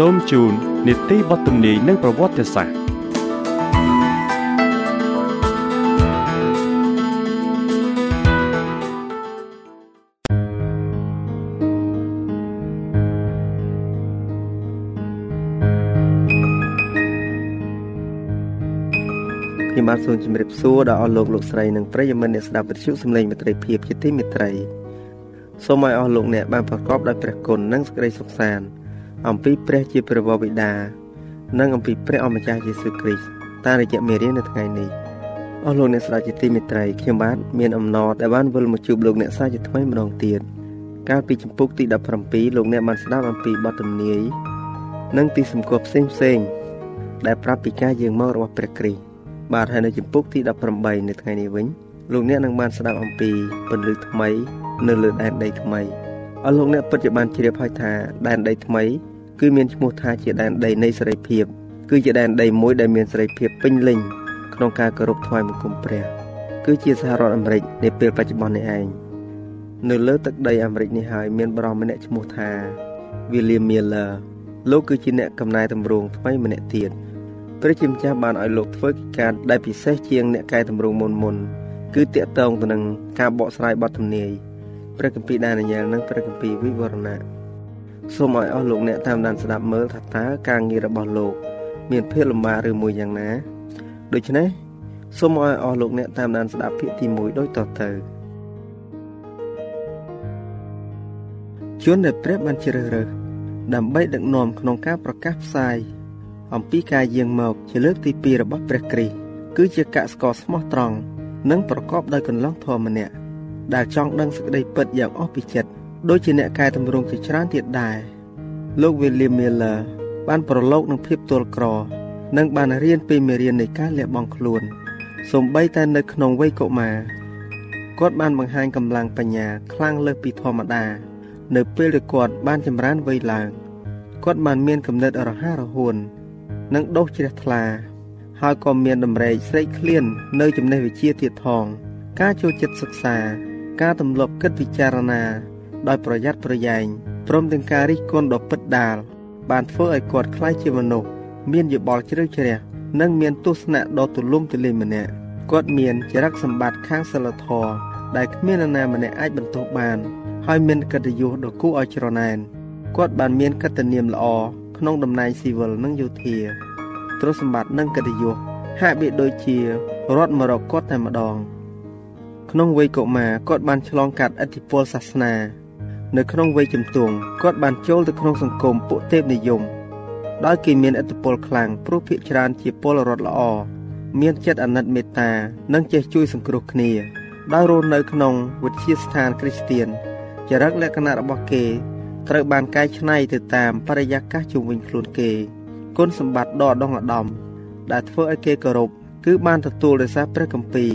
សូមជូននីតិបទទំនាយនិងប្រវត្តិសាស្ត្រខ្ញុំបាទសូមជម្រាបសួរដល់អស់លោកលោកស្រីនិងប្រិយមិត្តអ្នកស្ដាប់វិទ្យុសំឡេងមិត្តភាពជាទីមេត្រីសូមឲ្យអស់លោកអ្នកបានប្រកបដោយព្រះគុណនិងសេចក្តីសុខសាន្ត អំពីព្រះជាព្រះវរបិតានិងអំពីព្រះអម្ចាស់យេស៊ូវគ្រីស្ទតាមរយៈមេរៀននៅថ្ងៃនេះអស់លោកអ្នកស្ដាប់ជាទីមេត្រីខ្ញុំបាទមានអំណរដែលបានវិលមកជួបលោកអ្នកសាជាថ្មីម្ដងទៀតកាលពីចម្ពោះទី17លោកអ្នកបានស្ដាប់អំពីបទទំនាយនិងទីសម្គាល់ផ្សេងផ្សេងដែលប្រាប់ពីការយាងមករបស់ព្រះគ្រីស្ទបាទហើយនៅចម្ពោះទី18នៅថ្ងៃនេះវិញលោកអ្នកនឹងបានស្ដាប់អំពីពន្លឺថ្មី នៅលើដែនដីថ្មីអស់លោកអ្នកពិតជាបានជ្រាបហើយថាដែនដីថ្មី គឺមានឈ្មោះថាជាដែនដីនៃសេរីភាព គឺជាដែនដីមួយដែលមានសេរីភាពពេញលេញក្នុងការគោរពថ្វាយបង្គំព្រះគឺជាសហរដ្ឋអាមេរិកនាពេលបច្ចុប្បន្ននេះឯងនៅលើទឹកដីអាមេរិកនេះហើយមានបរិសម្នាក់ឈ្មោះថា William Miller លោកគឺជាអ្នកកំណែតម្រង់ថ្មីម្នាក់ទៀតព្រះជាម្ចាស់បានឲ្យលោកធ្វើកិច្ចការដែលពិសេសជាងអ្នកកែតម្រង់មុនមុនគឺតាក់ទងទៅនឹងការបកស្រាយបទទំនាយព្រះគម្ពីរដានីយ៉ែលនិងព្រះគម្ពីរវិវរណៈ សូមឲ្យអស់លោកអ្នកតាមដានស្ដាប់មើលថាតើការងាររបស់លោក មានភាពលំបាកឬមួយយ៉ាងណាដូច្នេះសូមឲ្យអស់លោកអ្នកតាមដានស្ដាប់ភាគទី1ដូចតទៅជនដែលព្រះបានជ្រើសរើសដើម្បីដឹកនាំក្នុងការប្រកាសផ្សាយអំពីការយាងមកជាលើកទី2របស់ព្រះគ្រីស្ទគឺជាកសិករស្មោះត្រង់និងប្រកបដោយកន្លងធម៌ម្នាក់ដែលចង់ដឹងសេចក្តីពិតយ៉ាងអស់ពីចិត្ត ដូចជាអ្នកកែតម្រង់ជាច្រើនទៀតដែរលោក William Miller បានប្រឡូកនឹងភាពទល់ក្រ និងបានរៀនពីមេរៀននៃការលះបង់ខ្លួនសូម្បីតែនៅក្នុងវ័យកុមារគាត់បានបង្ហាញកម្លាំងបញ្ញាខ្លាំងលើសពីធម្មតា នៅពេលដែលគាត់បានចម្រើនវ័យឡើងគាត់បានមានគំនិតរហ័សរហួននិងដុសជ្រះថ្លា ហើយក៏មានតម្រែកស្រេកឃ្លាន នៅចំណេះវិជ្ជាទៀតផង ការចូលចិត្តសិក្សា ការទម្លាប់គិតពិចារណា ដោយប្រយ័ត្នប្រយែងព្រមទាំងការរិះគន់ដ៏ពិតដាលបានធ្វើឲ្យគាត់ក្លាយជាមនុស្សមានយោបល់ជ្រៅជ្រះនិងមានទស្សនៈដ៏ទូលំទូលាយម្នាក់គាត់មានចរិតសម្បត្តិខាងសិលធម៌ដែលគ្មាននរណាម្នាក់អាចបន្ទោសបាន ហើយមានកិត្តិយសដ៏គួរឲ្យច្រណែនគាត់បានមានកិត្តិនាមល្អក្នុងតំណែងស៊ីវិលនិងយោធាទ្រព្យសម្បត្តិនិងកិត្តិយសហាក់បីដូចជារត់មករកគាត់តែម្ដង ក្នុងវ័យកុមារគាត់បានឆ្លងកាត់ឥទ្ធិពលសាសនា នៅក្នុងវ័យជំទង់គាត់បានចូលទៅក្នុងសង្គមពួកទេពនិយមដោយគេមានឥទ្ធិពលខ្លាំងព្រោះភាគច្រើនជាពលរដ្ឋល្អមានចិត្តអាណិតមេត្តានិងចេះជួយសង្គ្រោះគ្នាដោយរស់នៅក្នុងវិទ្យាស្ថានគ្រីស្ទៀនចរិតលក្ខណៈរបស់គេត្រូវបានកែច្នៃទៅតាមបរិយាកាសជុំវិញខ្លួនគេគុណសម្បត្តិដ៏ឧត្តមឧត្តមដែលធ្វើឲ្យគេគោរពគឺបានទទួលដោយសារព្រះគម្ពីរ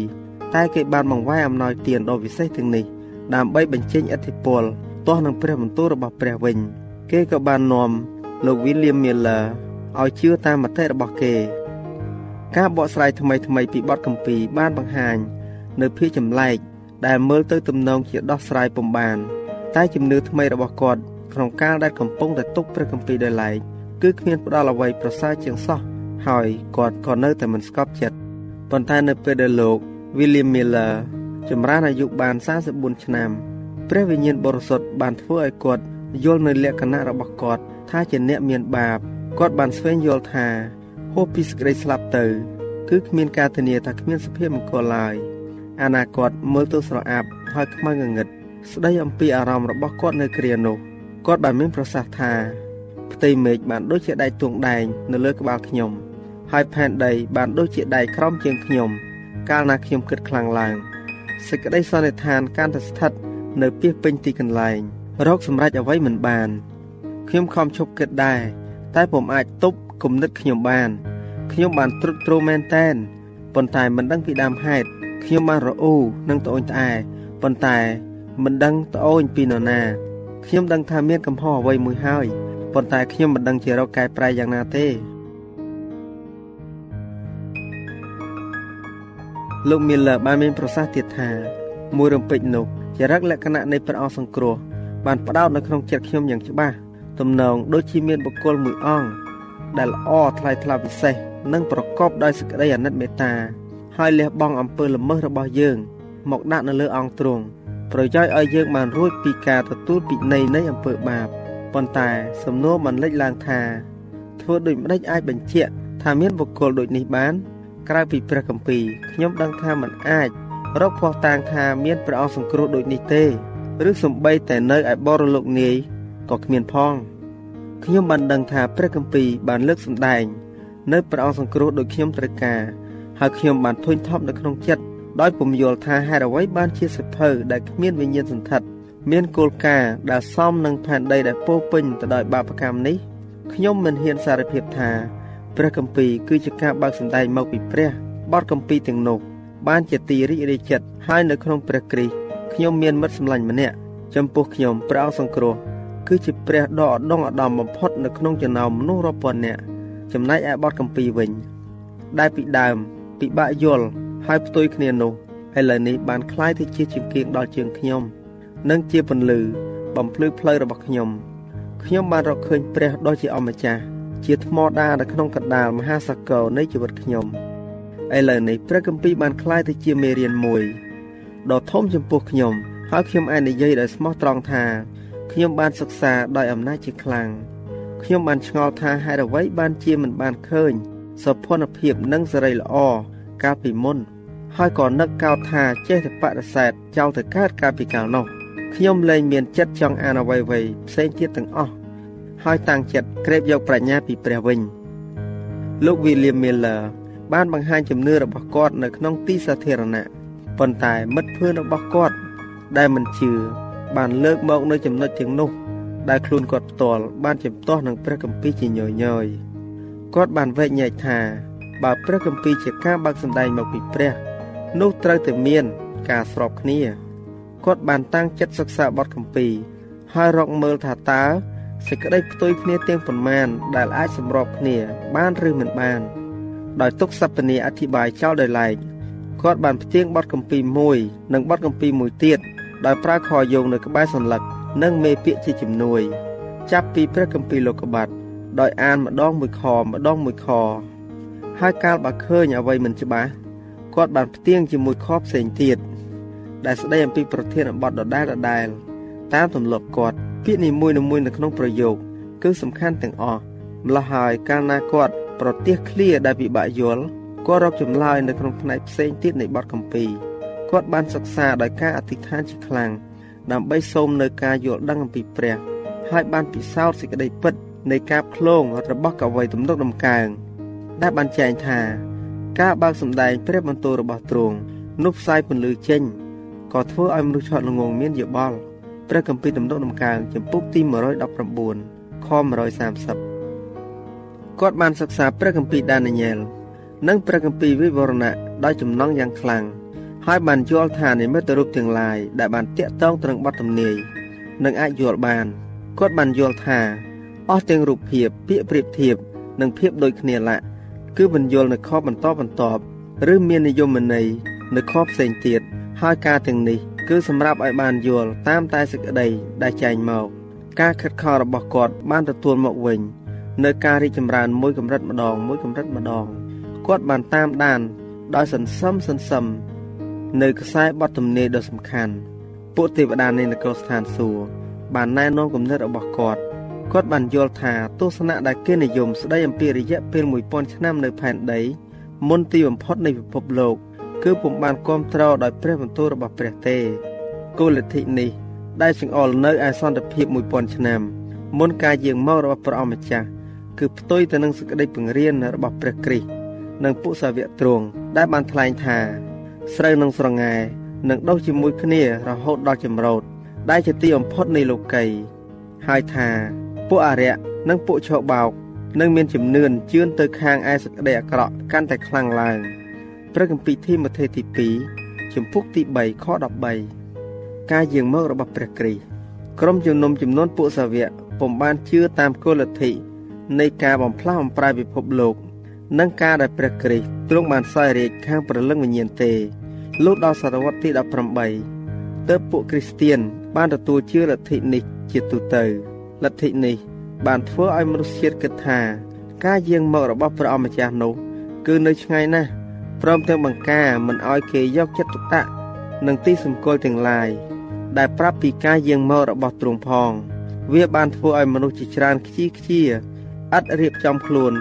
តែគេបានបង្វែរអំណោយទានដ៏វិសេសទាំងនេះដើម្បីបញ្ចេញឥទ្ធិពល ទាស់នឹងព្រះបន្ទូលរបស់ព្រះវិញ គេក៏បាននាំលោក William Miller ឲ្យជឿតាមមតិរបស់គេ ការបកស្រាយថ្មីថ្មីពីបទកម្ពីបានបង្ហាញ នៅភាគចម្លែកដែលមើលទៅទំនងជាដោះស្រាយពំបាន តែជំនឿថ្មីរបស់គាត់ក្នុងការដែលកំពុងតែទុកព្រះកម្ពីដោយឡែកគឺគ្មានផ្ដល់អ្វីប្រសើរជាងសោះហើយគាត់ក៏នៅតែមិនស្កប់ចិត្តប៉ុន្តែនៅពេលដែលលោក William Miller ចម្រើនអាយុបាន44ឆ្នាំ ព្រះវិញ្ញាណបរិសុទ្ធបានធ្វើឲ្យគាត់យល់នៅលក្ខណៈរបស់គាត់ថាជាអ្នកមានបាបគាត់បានស្វែងយល់ថាហូបពីសេចក្តីស្លាប់ទៅ គឺគ្មានការធានាថាគ្មានសុភមង្គលឡើយអនាគតមើលទៅស្រអាប់ហើយខ្មៅងងឹតស្ដីអំពីអារម្មណ៍របស់គាត់នៅគ្រានោះគាត់បានមានប្រសាសន៍ថាផ្ទៃមេឃបានដូចជាដែកទួងដែងនៅលើក្បាលខ្ញុំ ហើយផែនដីបានដូចជាដែកក្រោមជើងខ្ញុំ កាលណាខ្ញុំគិតខ្លាំងឡើងសេចក្តីសន្និដ្ឋានកាន់តែស្ថិត នៅពីពេញទីកន្លែង រកសម្រេចអ្វីមិនបានខ្ញុំខំឈប់គិតដែរតែពុំអាចទប់គំនិតខ្ញុំបាន ខ្ញុំបានទ្រុឌទ្រោមមែនតែនប៉ុន្តែមិនដឹងពីដើមហេតុខ្ញុំបានរអ៊ូនិងត្អូញត្អែប៉ុន្តែមិនដឹងត្អូញពីនរណាខ្ញុំដឹងថាមានកំហុសអ្វីមួយហើយប៉ុន្តែខ្ញុំមិនដឹងជារកកែប្រែយ៉ាងណាទេលោកមីលឺបានមានប្រសាសន៍ទៀតថាមួយរំពេចនោះ ចរិតលក្ខណៈនៃព្រះអង្គសង្គ្រោះបានផ្ដោតនៅក្នុងចិត្តខ្ញុំយ៉ាងច្បាស់ទំនងដូចជាមានបុគ្គលមួយអង្គដែលល្អថ្លៃថ្លាពិសេសនិងប្រកបដោយសេចក្តីអាណិតមេត្តាហើយលះបង់អំពើល្មើសរបស់យើង មកដាក់នៅលើអង្គទ្រង់ប្រយោជន៍ឲ្យយើងបានរួចពីការទទួលពិន័យនៃអំពើបាបប៉ុន្តែសំណួរបានលេចឡើងថាធ្វើដូចម្ដេចអាចបញ្ជាក់ថាមានបុគ្គលដូចនេះបាន ក្រៅពីព្រះគម្ពីរខ្ញុំដឹងថាมันអាច រកភ័ស្តុតាងថាមានព្រះអង្គសង្គ្រោះដូចនេះទេឬសំបីតែនៅឯបរលោកនាយក៏គ្មានផងខ្ញុំបានដឹងថាព្រះគម្ពីរបានលើកសម្ដែង នៅព្រះអង្គសង្គ្រោះដោយខ្ញុំត្រូវការហើយខ្ញុំបានធុញថប់នៅក្នុងចិត្តដោយពុំយល់ថាហេតុអ្វីបានជាសិភៅដែលគ្មានវិញ្ញាណសន្ធិដ្ឋមានគោលការណ៍ដែលសមនឹងផែនដីដែលពោពេញទៅដោយបាបកម្មនេះខ្ញុំមិនហ៊ានសារភាពថាព្រះគម្ពីរគឺជាការបើកសម្ដែងមកពីព្រះបទគម្ពីរទាំងនោះ បានជាទីរីករាយចិត្តហើយនៅក្នុងព្រះគ្រីស្ទខ្ញុំមានមិត្តសម្លាញ់ម្នាក់ចំពោះខ្ញុំព្រះអង្គសង្គ្រោះគឺជាព្រះដ៏ឧត្តមឧត្តមបំផុតនៅក្នុងចំណោមមនុស្សរាប់ពាន់នាក់ចំណែកឯបទកម្ពីវិញ ដែលពីដើមពិបាកយល់ហើយផ្ទុយគ្នានោះឥឡូវនេះបានคล้ายទៅជាជាងដល់ជើងខ្ញុំ និងជាពន្លឺបំភ្លឺផ្លូវរបស់ខ្ញុំខ្ញុំបានរកឃើញព្រះដ៏ជាអម្ចាស់ជាថ្មដានៅក្នុងកណ្ដាលមហាសកលនៃជីវិតខ្ញុំ ឥឡូវនេះព្រះគម្ពីរបានคล้ายទៅជាមេរៀនមួយដ៏ធំចំពោះខ្ញុំហើយខ្ញុំអាចនិយាយដោយស្មោះត្រង់ថាខ្ញុំបានសិក្សាដោយអំណាចជាខ្លាំងខ្ញុំបានឆ្ងល់ថាហេតុអ្វីបានជាមិនបានឃើញសុភនភាពនិងសេរីល្អកាលពីមុន ហើយក៏នឹកកោតថាចេះតែបដិសេធចោលទៅកើតកាលពីកាលនោះខ្ញុំលែងមានចិត្តចង់អានអ្វីៗផ្សេងទៀតទាំងអស់ហើយតាំងចិត្តក្រេបយកប្រាជ្ញាពីព្រះវិញលោក William Miller បានបង្ហាញជំនឿរបស់គាត់នៅក្នុងទីសាធារណៈប៉ុន្តែមិត្តភ័ក្តិរបស់គាត់ដែលមិនជឿបានលើកមកនៅចំណុចទាំងនោះដែលខ្លួនគាត់ផ្ទាល់បានជំទាស់នឹងព្រះគម្ពីរជាញយញយគាត់បានវែកញែកថាបើព្រះគម្ពីរជាការបើកសម្ដែងមកពីព្រះនោះត្រូវតែមានការស្របគ្នាគាត់បានតាំងចិត្តសិក្សាបទគម្ពីរហើយរកមើលថាតើសេចក្តីផ្ទុយគ្នាទាំងប៉ុន្មានដែលអាចសម្របគ្នាបានឬមិនបាន ដោយទុកសព្វនីអធិប្បាយចោលដោយឡែកគាត់បានផ្ទៀងបទគម្ពីរមួយនិងបទគម្ពីរមួយទៀតដោយប្រើខយោងនៅក្បែរសន្លឹកនិងមេពាក្យជាជំនួយ ចាប់ពីព្រះគម្ពីរលោកុបាតដោយអានម្ដងមួយខម្ដងមួយខហើយកាលបើឃើញអ្វីមិនច្បាស់គាត់បានផ្ទៀងជាមួយខផ្សេងទៀតដែលស្ដីអំពីប្រធានបទដដែលដដែលតាមទម្លាប់គាត់ពាក្យនីមួយៗនៅក្នុងប្រយោគគឺសំខាន់ទាំងអស់ ម្ល៉េះហើយកាលណាគាត់ប្រទះឃ្លាដែលពិបាកយល់គាត់រកចម្លើយនៅក្នុងផ្នែកផ្សេងទៀតនៃបទកម្ពីគាត់បានសិក្សាដោយការអធិដ្ឋានជាខ្លាំងដើម្បីសូមនៅការយល់ដឹងអំពីព្រះហើយបានពិសោធន៍សេចក្តីពិតនៃការផ្លងរបស់កវីទំនុកដំកើងដែលបានចែងថាការបើកសម្ដែងព្រះបន្ទូលរបស់ទ្រង់នោះផ្សាយពន្លឺចេញក៏ធ្វើឲ្យមនុស្សឆោតល្ងងមានយោបល់ព្រះគម្ពីរទំនុកដំកើងចំពុកទី119ខ130 គាត់បានសិក្សាព្រះគម្ពីរដានីយ៉ែលនិងព្រះគម្ពីរវិវរណៈដោយចំណងយ៉ាងខ្លាំងហើយបានយល់ថានិមិត្តរូបទាំងឡាយដែលបានតាក់ទងត្រង់បទទំនាយនឹងអាចយល់បានគាត់បានយល់ថាអស់ទាំងរូបភាពពាក្យប្រៀបធៀបនិងភាពដូចគ្នាឡាក់គឺបញ្យល់នៅខបន្តបន្ទាប់ឬមាននិយមន័យនៅខផ្សេងទៀតហើយការទាំងនេះគឺសម្រាប់ឲ្យបានយល់តាមតែសេចក្តីដែលចែងមក ការខិតខំរបស់គាត់បានទទួលមកវិញ នៅការរីកចម្រើនមួយកម្រិតម្ដងមួយកម្រិតម្ដងគាត់បានតាមដាន ដោយសន្សំសន្សំនៅខ្សែបទទំនាយដ៏សំខាន់ពួកទេវតានៃនគរស្ថានសួគ៌បានណែនាំគំនិតរបស់គាត់គាត់បានយល់ថាទស្សនៈដែលគេនិយមស្ដីអំពីរយៈពេល1000ឆ្នាំនៅផែនដីមុនទីបំផុតនៃពិភពលោក គឺពុំបានគ្រប់គ្រងដោយព្រះបន្ទូលរបស់ព្រះទេគោលលទ្ធិនេះដែលចង្អុលនៅឯសន្តិភាព1000ឆ្នាំមុនការយាងមករបស់ព្រះអម្ចាស់ គឺផ្ទុយទៅនឹងសេចក្តីបង្រៀនរបស់ព្រះគ្រីស្ទនិងពុសាវកទ្រង់ដែលបានថ្លែងថាស្រូវនិងស្រងែនឹងដុះជាមួយគ្នារហូតដល់ចម្រោតដែលជាទីបំផុតនៃលោកីហើយថាពួកអរិយនិងពួកឆោបោកនឹងមានជំនឿនជឿនទៅខាងឯសេចក្តីអាក្រក់កាន់តែខ្លាំងឡើងព្រះគម្ពីរធីម៉ូថេទី2ជំពូកទី3ខ13ការយាងមករបស់ព្រះគ្រីស្ទក្រុមជំនុំចំនួនពួកសាវកពុំបានជឿតាមគោលលទ្ធិ នៃការបំផ្លាស់បំប្រែពិភពលោក និងការដែលព្រះគ្រីស្ទទ្រង់បានសោយរាជខាងព្រលឹងវិញ្ញាណទេលុះដល់សតវត្សទី18ទើបពួកគ្រីស្ទៀនបានទទួលជឿលទ្ធិនេះជាទូទៅលទ្ធិនេះ បានធ្វើឲ្យមនុស្សជាតិគិតថា ការយាងមករបស់ព្រះអម្ចាស់នោះគឺនៅឆ្ងាយណាស់ព្រមទាំងបង្ការមិនឲ្យគេយកចិត្តទុកដាក់នឹងទីសម្គាល់ទាំងឡាយដែលប្រាប់ពីការយាងមករបស់ទ្រង់ផង វាបានធ្វើឲ្យមនុស្សជាច្រើនខ្ជិលខ្ជា ឥតរៀបចំខ្លួន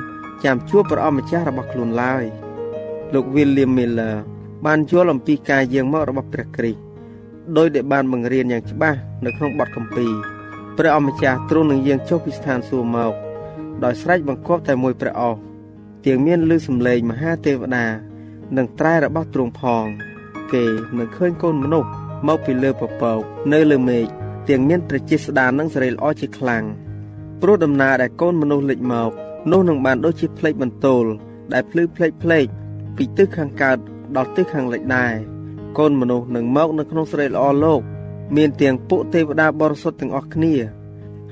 ចាំជួបព្រះអម្ចាស់របស់ខ្លួនឡើយលោក William Miller បានយល់អំពីការយាងមករបស់ព្រះគ្រីស្ទដោយដែលបានបង្រៀនយ៉ាងច្បាស់នៅក្នុងបទគម្ពីរព្រះអម្ចាស់ទ្រង់នឹងយាងចុះពីស្ថានសួគ៌មកដោយស្រែកបង្គាប់តែមួយព្រះអស់ទាំងមានលឺសំឡេងមហាទេវតានិងត្រែរបស់ទ្រង់ផង គេនឹងឃើញកូនមនុស្សមកពីលើពពកនៅលើមេឃទាំងមានប្រជាស្ដាននិងសេរីល្អជាខ្លាំង ព្រោះដំណើរដែលកូនមនុស្សលេចមកនោះនឹងបានដូចជាផ្លេកបន្ទោលដែលភ្លឺផ្លេកផ្លេកពីទិសខាងកើតដល់ទិសខាងលិចដែរកូនមនុស្សនឹងមកនៅក្នុងស្រីល្អលោក មានទាំងពួកទេវតាបរិសុទ្ធទាំងអស់គ្នា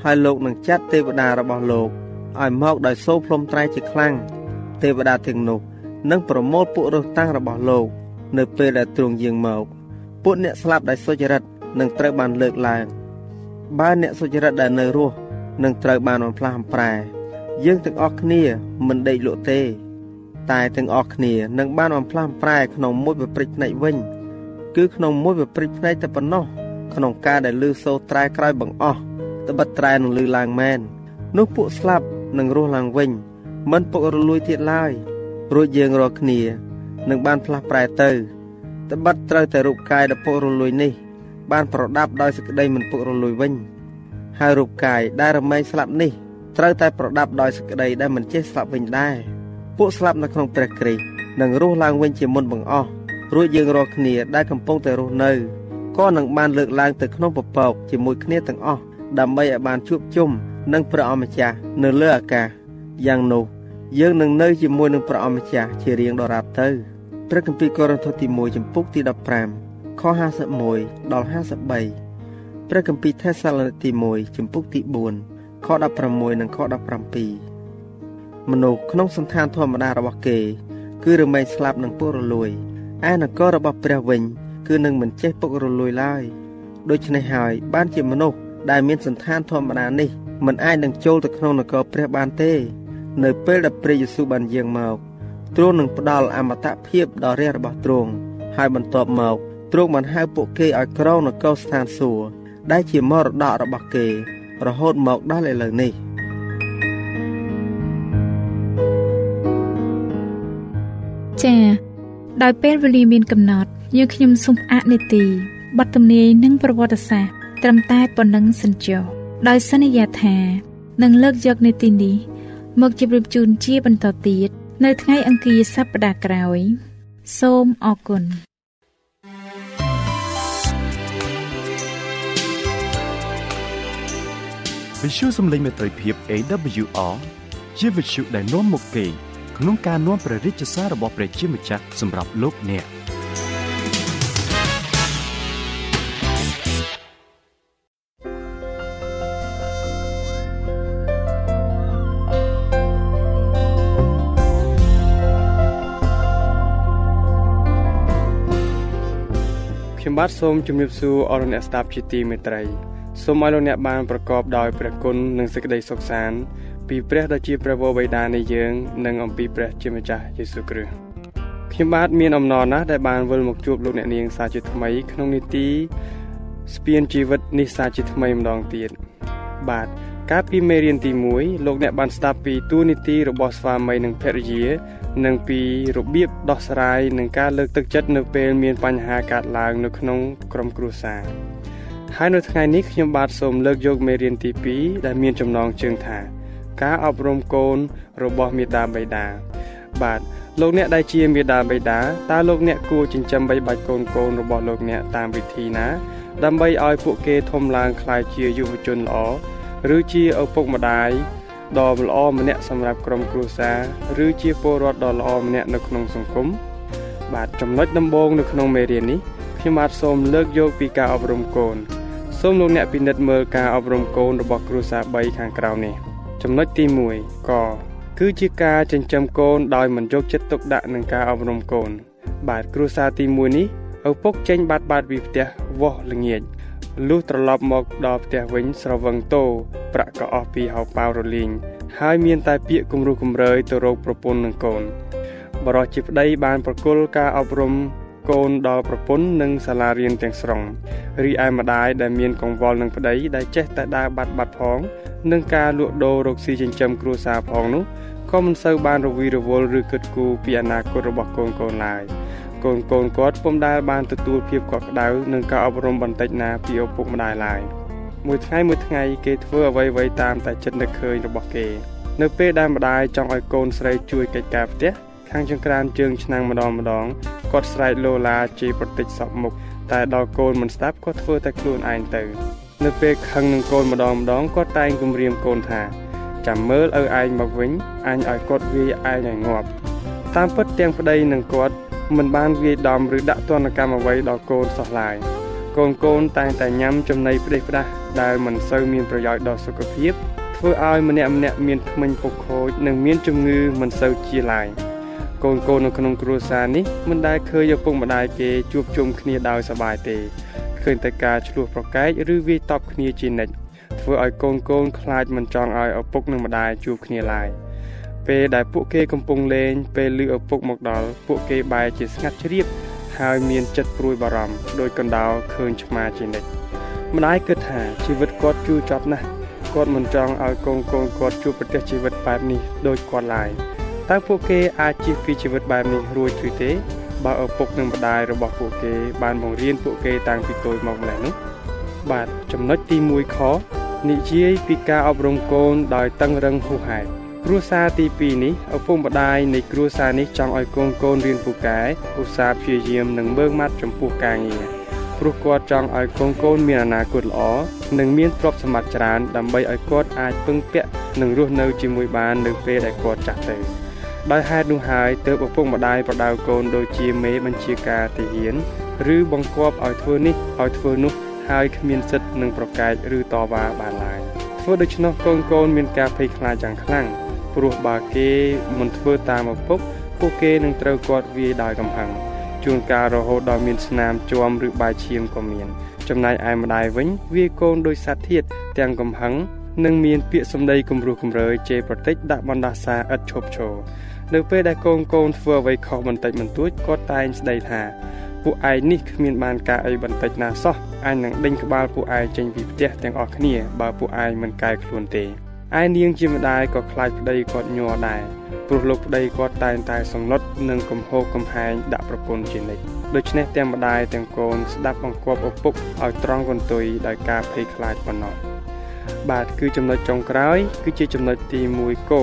ហើយលោកនឹងចាត់ទេវតារបស់លោកឲ្យមកដោយសូរផ្លុំត្រែជាខ្លាំងទេវតាទាំងនោះនឹងប្រមូលពួករស់តាំងរបស់លោក នៅពេលដែលទ្រង់យាងមកពួកអ្នកស្លាប់ដែលសុចរិតនឹងត្រូវបានលើកឡើងបើអ្នកសុចរិតដែលនៅរស់ នឹងត្រូវបានបំផ្លាស់បំប្រែ យើងទាំងអស់គ្នាមិនដេកលក់ទេ តែទាំងអស់គ្នានឹងបានបំផ្លាស់បំប្រែក្នុងមួយប្រព្រឹត្តភ្នែកវិញ គឺក្នុងមួយប្រព្រឹត្តភ្នែកតែប៉ុណ្ណោះក្នុងការដែលលឺសូរត្រែក្រោយបង្អស់ត្បិតត្រែនឹងលឺឡើងមែននោះពួកស្លាប់នឹងរស់ឡើងវិញ មិនពុករលួយទៀតឡើយរួចយើងរាល់គ្នានឹងបានផ្លាស់ប្រែទៅត្បិតត្រូវតែរូបកាយដ៏ពុករលួយនេះ បានប្រដាប់ដោយសេចក្តីមិនពុករលួយវិញ ហើយរូបកាយដែលរមែងស្លាប់នេះត្រូវតែប្រដាប់ដោយសេចក្តីដែលមិនចេះស្លាប់វិញដែរពួកស្លាប់នៅក្នុងព្រះគ្រីស្ទនឹងរស់ឡើងវិញជាមុនបង្អស់រួចយើងរាល់គ្នាដែលកំពុងតែរស់នៅក៏នឹងបានលើកឡើងទៅក្នុងពពកជាមួយគ្នាទាំងអស់ដើម្បីឲ្យបានជួបជុំនឹងព្រះអម្ចាស់នៅលើអាកាសយ៉ាងនោះយើងនឹងនៅជាមួយនឹងព្រះអម្ចាស់ជារៀងដរាបទៅព្រះគម្ពីរកូរិនថូសទី1ចំពុកទី15ខ51ដល់53 ព្រះគម្ពីរថេសាឡូនីកទី1ចំពុកទី4ខ16និងខ17មនុស្សក្នុងសន្តានធម្មតារបស់គេ គឺរមែងស្លាប់នឹងពុករលួយឯនគររបស់ព្រះវិញ គឺនឹងមិនចេះពុករលួយឡើយដូច្នេះហើយបានជាមនុស្សដែលមានសន្តានធម្មតានេះមិនអាចនឹងចូលទៅក្នុងនគរព្រះបានទេ នៅពេលដែលព្រះយេស៊ូវបានយាងមកទ្រង់នឹងផ្ដល់អមតភាពដល់រាជរបស់ទ្រង់ហើយបន្ទាប់មកទ្រង់បានហៅពួកគេឲ្យក្រងនគរស្ថានសួគ៌ ដែលជាមរតករបស់គេ រហូតមកដល់ឥឡូវនេះចា៎ដោយពេលវេលាមានកំណត់យើងខ្ញុំសូមអនុទីបទទំនាយនិងប្រវត្តិសាស្ត្រត្រឹមតែប៉ុណ្ណឹងសិនចុះដោយសន្យាថានឹងលើកយកនីតិនេះមកជម្រាបជូនជាបន្តទៀតនៅថ្ងៃអង្គារសប្តាហ៍ក្រោយ សូមអរគុណ វិទ្យុសំឡេងមេត្រីភាព AWR ជាវិទ្យុដែលនាំមកពីក្នុងការនាំព្រះរាជសាររបស់ព្រះជាម្ចាស់សម្រាប់លោកអ្នកខ្ញុំបាទសូមជម្រាបសួរអរអ្នកស្ដាប់ជាទីមេត្រី សូមឲ្យលោកអ្នកបានប្រកបដោយព្រះគុណនិងសេចក្តីសុខសាន្តពីព្រះដ៏ជាព្រះវរបិតានៃយើងនិងអំពីព្រះជាម្ចាស់យេស៊ូវគ្រីស្ទខ្ញុំបាទមានអំណរណាស់ដែលបានវិលមកជួបលោកអ្នកនាងសាជាថ្មី ក្នុងនីតិស្ពានជីវិតនេះសាជាថ្មីម្ដងទៀតបាទកាលពីមេរៀនទី1លោកអ្នកបានស្ដាប់ពីទួលនីតិរបស់ស្វាមីនិងភរិយា និងពីរបៀបដោះស្រាយនឹងការលើកទឹកចិត្តនៅពេលមានបញ្ហាកើតឡើងនៅក្នុងក្រុមគ្រួសារ ហើយនៅថ្ងៃនេះខ្ញុំបាទសូមលើកយកមេរៀនទី2ដែលមានចំណងជើងថា ការអប់រំកូនរបស់មេតាបិតាបាទលោកអ្នកដែលជាមេដាបិតាតើលោកអ្នកគួរចិញ្ចឹមបីបាច់កូនកូនរបស់លោកអ្នកតាមវិធីណា ដើម្បីឲ្យពួកគេធំឡើងក្លាយជាយុវជនល្អឬជាឪពុកម្ដាយដ៏ល្អម្នាក់សម្រាប់ក្រុមគ្រួសារឬជាពលរដ្ឋដ៏ល្អម្នាក់នៅក្នុងសង្គមបាទចំណុចដំបូងនៅក្នុងមេរៀននេះខ្ញុំបាទសូមលើកយកពីការអប់រំកូន សូមលោកអ្នកពិនិត្យមើលការអប់រំកូនរបស់គ្រួសារ3ខាងក្រោមនេះចំណុចទី1កគឺជាការចិញ្ចឹមកូនដោយមិនយកចិត្តទុកដាក់នឹងការអប់រំកូន បាទគ្រួសារទី1នេះឪពុកចេញបាត់បាត់ពីផ្ទះវាស់ល្ងាចលុះត្រឡប់មកដល់ផ្ទះវិញស្រវឹងតោប្រាក់ក៏អស់ពីហៅប៉ៅរលីងហើយមានតែពាក្យគំរោះគំរើយទៅរកប្រពន្ធនឹងកូនបរិសុទ្ធជាប្តីបានប្រគល់ការអប់រំ កូនដល់ប្រពន្ធនិងសាលារៀនទាំងស្រុងរីឯម្ដាយដែលមានកង្វល់នឹងប្តីដែលចេះតែដើរបាត់បាត់ផងនិងការលក់ដូររកស៊ីចិញ្ចឹមគ្រួសារផងនោះក៏មិនសូវបានរវីរវល់ឬគិតគូរពីអនាគតរបស់កូនកូនឡើយកូនកូនគាត់ពុំដែលបានទទួលភាពកក់ក្ដៅនិងការអប់រំបន្តិចណាពីឪពុកម្ដាយឡើយមួយថ្ងៃមួយថ្ងៃគេធ្វើអ្វីៗតាមតែចិត្តនឹកឃើញរបស់គេ នៅពេលដែលម្ដាយចង់ឲ្យកូនស្រីជួយកិច្ចការផ្ទះ ខាងចង្ក្រានជើងឆ្នាំងម្ដងម្ដងគាត់ស្រែកលោឡាជាប្រតិចសពមុខតែដល់កូនមិនស្ដាប់គាត់ធ្វើតែខ្លួនឯងទៅ នៅពេលខឹងនឹងកូនម្ដងម្ដងគាត់តែងគំរាមកូនថាចាំមើលឪឯងមកវិញអញឲ្យគាត់វាយឯងឲ្យងាប់តាមពិតទាំងប្តីនិងគាត់មិនបានវាយដំឬដាក់ទណ្ឌកម្មអ្វីដល់កូនសោះឡើយកូនកូនតែងតែញ៉ាំចំណីផ្ដេសផ្ដាស់ដែលមិនសូវមានប្រយោជន៍ដល់សុខភាពធ្វើឲ្យម្នាក់ម្នាក់មានធ្មេញពុកខូចនិងមានជំងឺមិនសូវជាឡើយ កូនកូននៅក្នុងគ្រួសារនេះមិនដែលឃើញឪពុកម្ដាយគេជួបជុំគ្នាដោយសប្បាយទេឃើញតែការឆ្លោះប្រកែកឬវាយតប់គ្នាជានិច្ចធ្វើឲ្យកូនកូនខ្លាចមិនចង់ឲ្យឪពុកនិងម្ដាយជួបគ្នាឡើយពេលដែលពួកគេកំពុងលេងពេលលឺឪពុកមកដល់ពួកគេបែរជាស្ងាត់ជ្រាបហើយមានចិត្តព្រួយបារម្ភដោយកណ្ដោឃើញឆ្មាជានិច្ចម្ដាយគិតថាជីវិតគាត់ជូរចត់ណាស់គាត់មិនចង់ឲ្យកូនកូនគាត់ជួបប្រទះជីវិតបែបនេះដូចគាត់ឡើយ តើពួកគេអាចជៀសពីជីវិតបែបនេះរួចឬទេបើឪពុកនិងម្ដាយរបស់ពួកគេ បានបង្រៀនពួកគេតាំងពីតូចមកម្ល៉េះនោះបាទចំណុចទី1ខនិយាយពីការអប់រំកូនដោយតឹងរឹងហួសហេតុគ្រួសារទី2នេះឪពុកម្ដាយនៃគ្រួសារនេះចង់ឲ្យកូនកូនរៀនពូកែឧស្សាហ៍ព្យាយាមនិងមើងម៉ាត់ចំពោះការងារព្រោះគាត់ចង់ឲ្យកូនកូនមានអនាគតល្អនិងមានទ្រព្យសម្បត្តិច្រើនដើម្បីឲ្យគាត់អាចពឹងពាក់និងរស់នៅជាមួយបាននៅពេលដែលគាត់ចាស់ទៅ ដោយហេតុនោះហើយទើបឪពុកម្ដាយប្រដៅកូនដូចជាមេបញ្ជាការទាហាន ឬបង្គាប់ឲ្យធ្វើនេះឲ្យធ្វើនោះហើយគ្មានសិទ្ធិនឹងប្រកែកឬតវ៉ាបានឡើយធ្វើដូច្នោះកូនកូនមានការភ័យខ្លាចយ៉ាងខ្លាំងព្រោះបើគេមិនធ្វើតាមឪពុកពួកគេនឹងត្រូវគាត់វាយដោយកំហឹងជួនកាលរហូតដល់មានស្នាមជួមឬបាយឈាមក៏មាន ចំណែកឯម្ដាយវិញវាយកូនដោយសត្វធាតទាំងកំហឹងនិងមានពាក្យសម្ដីគំរោះគំរើយជេរប្រតិចដាក់បណ្ដាសាឥតឈប់ឈរ នៅពេលដែលកូនកូនធ្វើអ្វីខុសបន្តិចបន្តួចគាត់តែងស្ដីថាពួកឯងនេះគ្មានបានការអីបន្តិចណាសោះអញនឹងដេញក្បាលពួកឯងចេញពីផ្ទះទាំងអស់គ្នាបើពួកឯងមិនកែខ្លួនទេឯនាងជាម្ដាយក៏ខ្លាចប្តីគាត់ញ័រដែរព្រោះលោកប្តីគាត់តែងតែសំណត់និងកំហោកកំហែងដាក់ប្រពន្ធជានិច្ចដូច្នេះទាំងម្ដាយទាំងកូនស្ដាប់បង្គាប់ឪពុកឲ្យត្រង់កន្ទុយដោយការភ័យខ្លាចប៉ុណ្ណោះបាទគឺចំណុចចុងក្រោយគឺជាចំណុចទី1គោ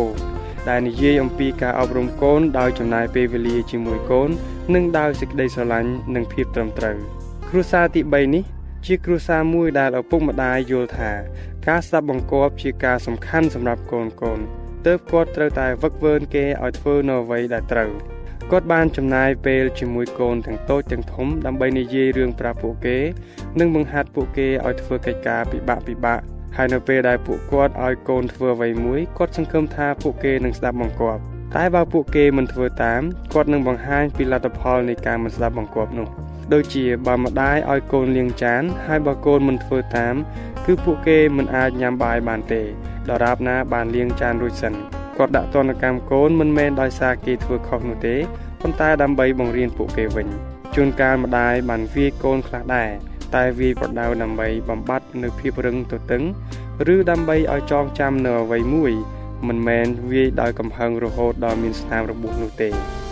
ដែលនិយាយអំពីការអប់រំកូនដោយចំណាយពេលវេលាជាមួយកូន និងដោយសេចក្តីស្រឡាញ់និងភាពត្រឹមត្រូវគ្រួសារទី3នេះជាគ្រួសារមួយដែលឪពុកម្ដាយយល់ថា ការស្ដាប់បង្គាប់ជាការសំខាន់សម្រាប់កូនកូនទើបគាត់ត្រូវតែវឹកវើគេឲ្យធ្វើនៅអ្វីដែលត្រូវគាត់បានចំណាយពេលជាមួយកូនទាំងតូចទាំងធំដើម្បីនិយាយរឿងប្រាប់ពួកគេ និងបង្ហាត់ពួកគេឲ្យធ្វើកិច្ចការពិបាកពិបាក ហើយនៅពេលដែលពួកគាត់ឲ្យកូនធ្វើអ្វីមួយគាត់សង្ឃឹមថាពួកគេនឹងស្ដាប់បង្គាប់តែបើពួកគេមិនធ្វើតាមគាត់នឹងបង្ហាញពីលទ្ធផលនៃការមិនស្ដាប់បង្គាប់នោះដូចជាបើម្ដាយឲ្យកូនលាងចាន ហើយបើកូនមិនធ្វើតាម គឺពួកគេមិនអាចញ៉ាំបាយបានទេដរាបណាបានលាងចានរួចសិនគាត់ដាក់ទណ្ឌកម្មកូនមិនមែនដោយសារគេធ្វើខុសនោះទេប៉ុន្តែដើម្បីបង្រៀនពួកគេវិញជួនកាលម្ដាយបានវាយកូនខ្លះដែរ តែវាយប្រដៅដើម្បីបំបត្តិនៅភាពរឹងទទឹង ឬដើម្បីឲ្យចងចាំនៅអ្វីមួយ មិនមែនវាយដោយកំហឹងរហូតដល់មានស្នាមរបួសនោះទេ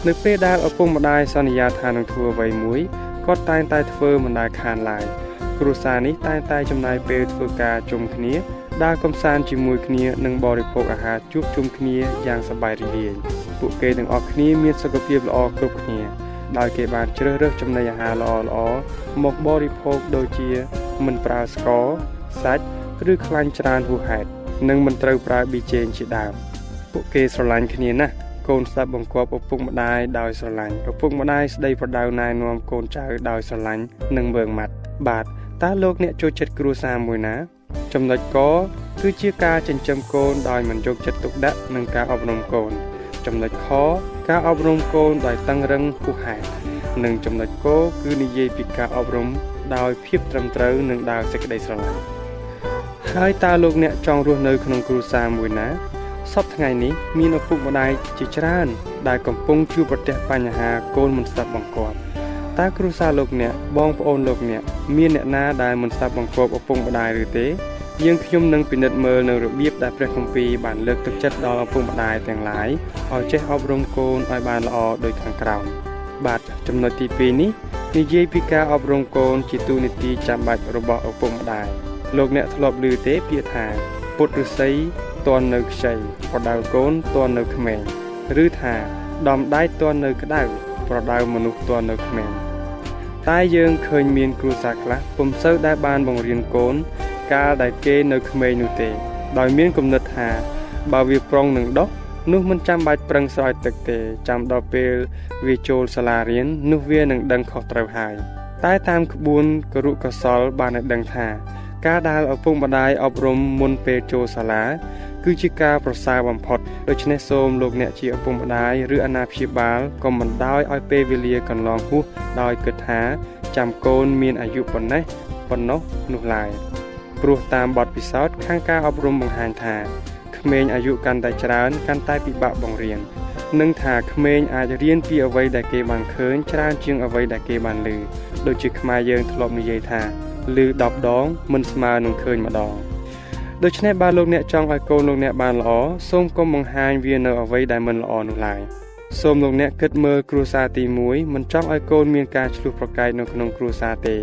នៅពេលដែលឪពុកម្ដាយសន្យាថានឹងធ្វើអ្វីមួយគាត់តែងតែធ្វើមិនដែលខានឡើយគ្រួសារនេះតែងតែចំណាយពេលធ្វើការជុំគ្នាដើរកំសាន្តជាមួយគ្នានិងបរិភោគអាហារជួបជុំគ្នាយ៉ាងសប្បាយរីករាយពួកគេទាំងអស់គ្នាមានសុខភាពល្អគ្រប់គ្នា ដោយគេបានជ្រើសរើសចំណីអាហារល្អល្អមកបរិភោគដូចជា មិនប្រើស្ករសាច់ឬខ្លាញ់ច្រើនហួសហេតុនិងមិនត្រូវប្រើប៊ីចេងជាដើមពួកគេស្រឡាញ់គ្នាណាស់កូនស្ដាប់បង្គាប់ឪពុកម្ដាយដោយស្រឡាញ់ឪពុកម្ដាយស្ដីប្រដៅណែនាំកូនចៅដោយស្រឡាញ់និងមើងម៉ាត់បាទតើលោកអ្នកចូលចិត្តគ្រួសារមួយណា ចំណុចកគឺជាការចិញ្ចឹមកូនដោយមិនយកចិត្តទុកដាក់នឹងការអប់រំកូន ចំណុចខ ការអប់រំកូនដោយតឹងរឹងហួសហេតុនិងចំណុចគគឺនិយាយពីការអប់រំដោយភាពត្រឹមត្រូវនិងដោយសេចក្តីស្រឡាញ់ហើយតើលោកអ្នកចង់រស់នៅក្នុងគ្រួសារមួយណាសពថ្ងៃនេះមានឪពុកម្ដាយជាច្រើន ដែលកំពុងជួបប្រទះបញ្ហាកូនមិនស្ដាប់បង្គាប់តើគ្រួសារលោកអ្នកបងប្អូនលោកអ្នកមានអ្នកណាដែលមិនស្ដាប់បង្គាប់ឪពុកម្ដាយឬទេ យើងខ្ញុំនឹងពិនិត្យមើលនៅរបៀបដែលព្រះគម្ពីរបានលើកទឹកចិត្តដល់ឪពុកម្ដាយទាំងឡាយឲ្យចេះអប់រំកូនឲ្យបានល្អដូចខាងក្រោមបាទចំណុចទី2នេះនិយាយពីការអប់រំកូនជាទូនីតិចាំបាច់របស់ឪពុកម្ដាយលោកអ្នកធ្លាប់ឮទេពាក្យថាពុទ្ធឫស្សីតន់នៅខ្ចីប្រដៅកូនតន់នៅក្មេងឬថាដំដៃតន់នៅក្តៅប្រដៅមនុស្សតន់នៅក្មេងតែយើងឃើញមានគ្រួសារខ្លះពុំសូវដែលបានបង្រៀនកូន កាលដែលគេនៅក្មេងនោះទេ ដោយមានគំនិតថា បើវាប្រុងនឹងដុះនោះមិនចាំបាច់ប្រឹងស្រោចទឹកទេចាំដល់ពេលវាចូលសាលារៀននោះវានឹងដឹងខុសត្រូវហើយតែតាមក្បួនគរុកសលបានឲ្យដឹងថា ការដែលឪពុកម្ដាយអប់រំមុនពេលចូលសាលា គឺជាការប្រសើរបំផុតដូច្នេះសូមលោកអ្នកជាឪពុកម្ដាយឬអាណាព្យាបាលកុំបណ្ដោយឲ្យពេលវេលាកន្លងហួសដោយគិតថា ចាំកូនមានអាយុប៉ុណ្ណេះប៉ុណ្ណោះនោះឡើយ ព្រោះតាមបទពិសោធន៍ខាងការអប់រំបង្ហាញថាក្មេងអាយុកាន់តែច្រើនកាន់តែពិបាកបង្រៀននិងថាក្មេងអាចរៀនពីអ្វីដែលគេបានឃើញច្រើនជាងអ្វីដែលគេបានឮដូចជាខ្មែរយើងធ្លាប់និយាយថាឮ10ដងមិនស្មើនឹងឃើញម្ដងដូច្នេះបើលោកអ្នកចង់ឲ្យកូនលោកអ្នកបានល្អសូមកុំបង្ហាញវានៅអ្វីដែលមិនល្អនោះឡើយសូមលោកអ្នកគិតមើលគ្រួសារទី1មិនចង់ឲ្យកូនមានការឆ្លោះប្រកែកនៅក្នុងគ្រួសារទេ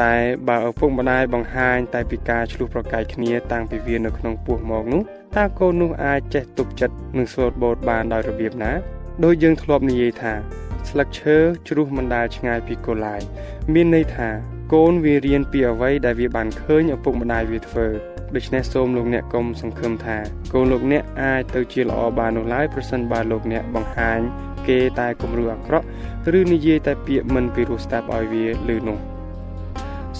តែបើឪពុកម្ដាយបង្ហាញតែពីការឆ្លោះប្រកែកគ្នាតាំងពីវានៅក្នុងពោះមកនោះតើកូននោះអាចចេះទប់ចិត្តនិងស្លូតបូតបានដោយរបៀបណាដោយយើងធ្លាប់និយាយថា ស្លឹកឈើជ្រុះមិនដែលឆ្ងាយពីគល់ឡើយមានន័យថាកូនវារៀនពីអ្វីដែលវាបានឃើញឪពុកម្ដាយវាធ្វើដូច្នេះសូមលោកអ្នកកុំសង្ឃឹមថាកូនលោកអ្នកអាចទៅជាល្អបាននោះឡើយប្រសិនបើលោកអ្នកបង្ហាញគេតែគំរូអាក្រក់ឬនិយាយតែពាក្យមិនពីរោះស្ដាប់ឲ្យវាឮនោះ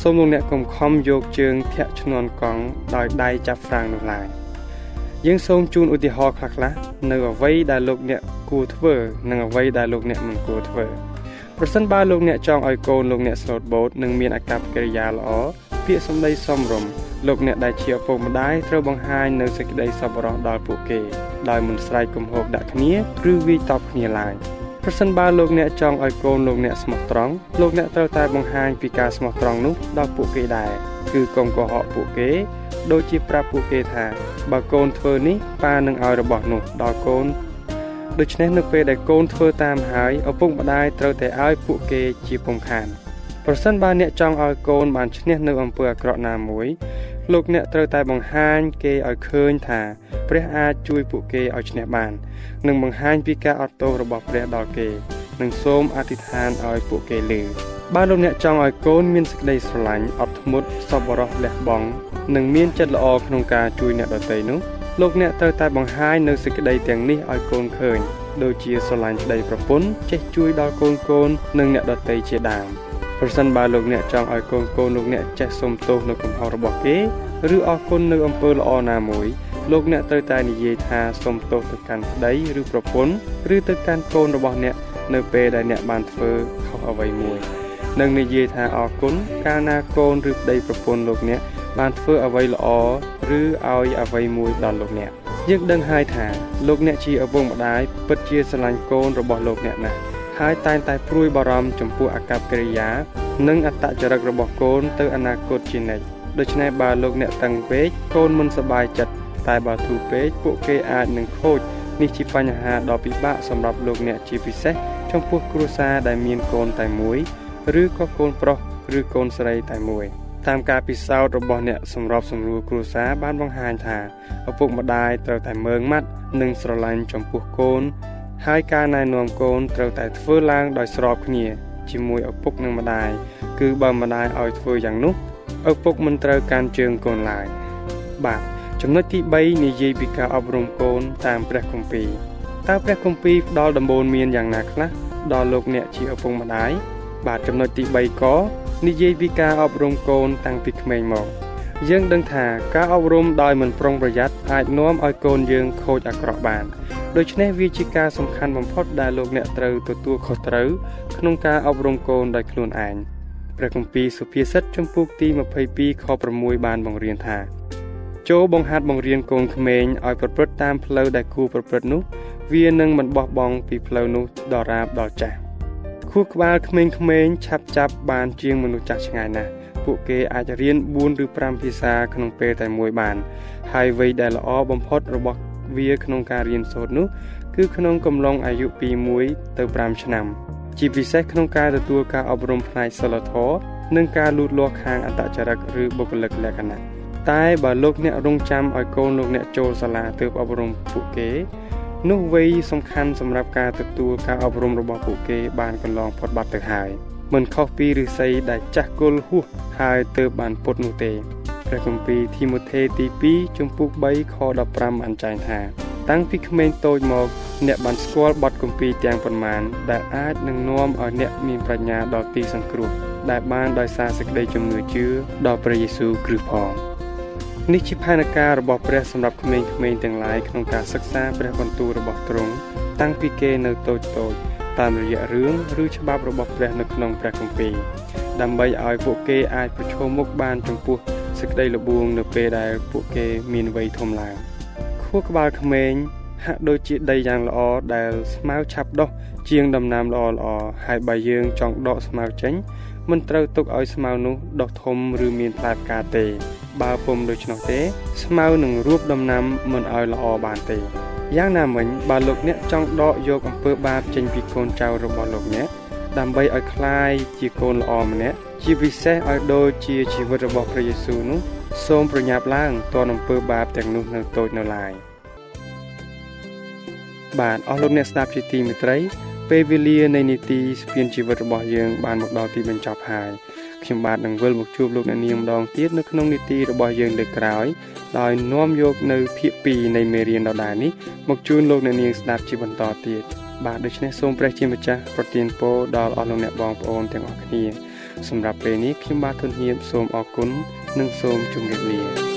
សូមលោកអ្នកកុំខំយកជើងធាក់ឈ្នន់កង់ដោយដៃចាប់ហ្វ្រាំងនោះឡើយយើងសូមជូនឧទាហរណ៍ខ្លះៗនៅអ្វីដែលលោកអ្នកគួរធ្វើ និងអ្វីដែលលោកអ្នកមិនគួរធ្វើប្រសិនបើលោកអ្នកចង់ឲ្យកូនលោកអ្នកស្លូតបូតនិងមានអាកប្បកិរិយាល្អពាក្យសម្ដីសមរម្យលោកអ្នកដែលជាឪពុកម្ដាយត្រូវបង្ហាញនៅសេចក្តីសប្បុរសដល់ពួកគេ ដោយមិនស្រែកគំហកដាក់គ្នាឬវាយតប់គ្នាឡើយ ប្រសិនបើលោកអ្នកចង់ឲ្យកូនលោកអ្នកស្មោះត្រង់លោកអ្នកត្រូវតែបង្ហាញពីការស្មោះត្រង់នោះដល់ពួកគេដែរគឺកុំកុហកពួកគេដូចជាប្រាប់ពួកគេថាបើកូនធ្វើនេះប៉ានឹងឲ្យរបស់នោះដល់កូនដូច្នេះនៅពេលដែលកូនធ្វើតាមហើយឪពុកម្ដាយត្រូវតែឲ្យពួកគេជាពុំខានប្រសិនបើអ្នកចង់ឲ្យកូនបានឈ្នះនៅអំពើអាក្រក់ណាមួយ លោកអ្នកត្រូវតែបង្ហាញគេឲ្យឃើញថាព្រះអាចជួយពួកគេឲ្យឈ្នះបាន និងបង្ហាញពីការអត់ទោសរបស់ព្រះដល់គេនិងសូមអធិដ្ឋានឲ្យពួកគេលឺបើលោកអ្នកចង់ឲ្យកូនមានសេចក្តីស្រឡាញ់អត់ធ្មត់សប្បុរសលះបង់និងមានចិត្តល្អក្នុងការជួយអ្នកដទៃនោះលោកអ្នកត្រូវតែបង្ហាញនៅសេចក្តីទាំងនេះឲ្យកូនឃើញ ដូចជាស្រឡាញ់ប្តីប្រពន្ធចេះជួយដល់កូនកូននិងអ្នកដទៃជាដើម ប្រសិនបើលោកអ្នកចង់ឲ្យកូនកូនលោកអ្នកចេះសុំទោសនៅកំហុសរបស់គេឬអរគុណនៅអំពើល្អណាមួយលោកអ្នកត្រូវតែនិយាយថាសុំទោសទៅកាន់ប្តីឬប្រពន្ធឬទៅកាន់កូនរបស់អ្នកនៅពេលដែលអ្នកបានធ្វើខុសអ្វីមួយនិងនិយាយថាអរគុណកាលណាកូនឬប្តីប្រពន្ធលោកអ្នកបានធ្វើអ្វីល្អឬឲ្យអ្វីមួយដល់លោកអ្នកយើងដឹងហើយថាលោកអ្នកជាឪពុកម្ដាយពិតជាស្រឡាញ់កូនរបស់លោកអ្នកណាស់ ហើយតែងតែព្រួយបារម្ភចំពោះអាកប្បកិរិយា និងអត្តចរិតរបស់កូនទៅអនាគតជានិច្ចដូច្នេះបើលោកអ្នកតឹងពេកកូនមិនសប្បាយចិត្តតែបើធូរពេកពួកគេអាចនឹងខូចនេះជាបញ្ហាដ៏ពិបាកសម្រាប់លោកអ្នកជាពិសេសចំពោះគ្រួសារដែលមានកូនតែមួយ ឬក៏កូនប្រុសឬកូនស្រីតែមួយតាមការពិសោធន៍របស់អ្នកសម្របសម្រួលគ្រួសារបានបង្ហាញថាឪពុកម្ដាយត្រូវតែមើងម៉ាត់និងស្រឡាញ់ចំពោះកូន ហើយការណែនាំកូនត្រូវតែធ្វើឡើងដោយស្របគ្នាជាមួយឪពុកនិងម្ដាយគឺបើម្ដាយឲ្យធ្វើយ៉ាងនោះឪពុកមិនត្រូវកាន់ជើងកូនឡើយបាទចំណុចទី3និយាយពីការអប់រំកូនតាមព្រះគម្ពីរតើព្រះគម្ពីរផ្ដល់ដំបូន្មានយ៉ាងណាខ្លះដល់លោកអ្នកជាឪពុកម្ដាយបាទចំណុចទី3កនិយាយពីការអប់រំកូនតាំងពីក្មេងមកយើងដឹងថាការអប់រំដោយមិនប្រុងប្រយ័ត្នអាចនាំឲ្យកូនយើងខូចអាក្រក់បាន ដូច្នេះវាជាការសំខាន់បំផុតដែលលោកអ្នកត្រូវទទួលខុសត្រូវក្នុងការអប់រំកូនដោយខ្លួនឯងព្រះគម្ពីរសុភាសិតចំពោះទី22ខ6បានបង្រៀនថាចូលបង្ហាត់បង្រៀនកូនក្មេងឲ្យប្រព្រឹត្តតាមផ្លូវដែលគួរប្រព្រឹត្តនោះវានឹងមិនបោះបង់ពីផ្លូវនោះដល់រាបដល់ចាស់ខួរក្បាលក្មេងៗឆាប់ចាប់បានជាងមនុស្សចាស់ឆ្ងាយណាស់ពួកគេអាចរៀន4ឬ5ភាសាក្នុងពេលតែមួយបាន ហើយវ័យដែលល្អបំផុតរបស់ វាក្នុងការរៀនសូត្រនោះគឺក្នុងកំឡុងអាយុពី1ទៅ5ឆ្នាំ ជាពិសេសក្នុងការទទួលការអប់រំផ្នែកសិលធម៌និងការលូតលាស់ខាងអត្តចរិតឬបុគ្គលិកលក្ខណៈតែបើលោកអ្នករងចាំឲ្យកូនលោកអ្នកចូលសាលាទើបអប់រំពួកគេ នោះវ័យសំខាន់សម្រាប់ការទទួលការអប់រំរបស់ពួកគេបានកន្លងផុតបាត់ទៅហើយមិនខុសពីឫស្សីដែលចាស់គល់ហួសហើយទើបបានពុតនោះទេ ព្រះគម្ពីរធីម៉ូថេទី2ជំពូក3ខ15បានចែងថាតាំងពីក្មេងតូចមកអ្នកបានស្គាល់បទគម្ពីរទាំងប៉ុន្មានដែលអាចនឹងនាំឲ្យអ្នកមានប្រាជ្ញាដល់ទីសង្គ្រោះដែលបានដោយសារសេចក្តីជំនឿជឿដល់ព្រះយេស៊ូវគ្រីស្ទផងនេះជាផែនការរបស់ព្រះសម្រាប់ក្មេងៗទាំងឡាយក្នុងការសិក្សាព្រះបន្ទូលរបស់ទ្រង់តាំងពីគេនៅតូចតូចតាមរយៈរឿងឬច្បាប់របស់ព្រះនៅក្នុងព្រះគម្ពីរដើម្បីឲ្យពួកគេអាចប្រឈមមុខបានចំពោះ សេចក្តីល្បួងនៅពេលដែលពួកគេមានវ័យធំឡើងខួរក្បាលក្មេងហាក់ដូចជាដីយ៉ាងល្អដែលស្មៅឆាប់ដុះជាងដំណាំល្អល្អហើយបើយើងចង់ដកស្មៅចេញមិនត្រូវទុកឲ្យស្មៅនោះដុះធំឬមានផ្លែផ្កាទេបើពុំដូច្នោះទេ ស្មៅនឹងរួបដំណាំមិនឲ្យល្អបានទេយ៉ាងណាមិញបើលោកអ្នកចង់ដកយកអំពើបាបចេញពីកូនចៅរបស់លោកអ្នកដើម្បីឲ្យคลายជាកូនល្អម្នាក់ ជាពិសេសឲ្យដូចជាជីវិតរបស់ព្រះយេស៊ូវនោះសូមប្រញាប់ឡើងតនអំពើបាបទាំងនោះនៅតូចនៅឡើយបាទអស់លោកអ្នកស្ដាប់ជាទីមេត្រី ពេលវេលានៃនីតិស្ពានជីវិតរបស់យើងបានមកដល់ទីបញ្ចប់ហើយខ្ញុំបាទនឹងវិលមកជួបលោកអ្នកនាងម្ដងទៀតនៅក្នុងនីតិរបស់យើងលើកក្រោយដោយនាំយកនៅភាគ2នៃមេរៀនដដែលនេះមកជូនលោកអ្នកនាងស្ដាប់ជាបន្តទៀតបាទដូច្នេះសូមព្រះជាម្ចាស់ប្រទានពរដល់អស់លោកអ្នកបងប្អូនទាំងអស់គ្នា សម្រាប់ពេលនេះខ្ញុំបាទធនធានសូមអរគុណនិងសូមជម្រាបលា thank you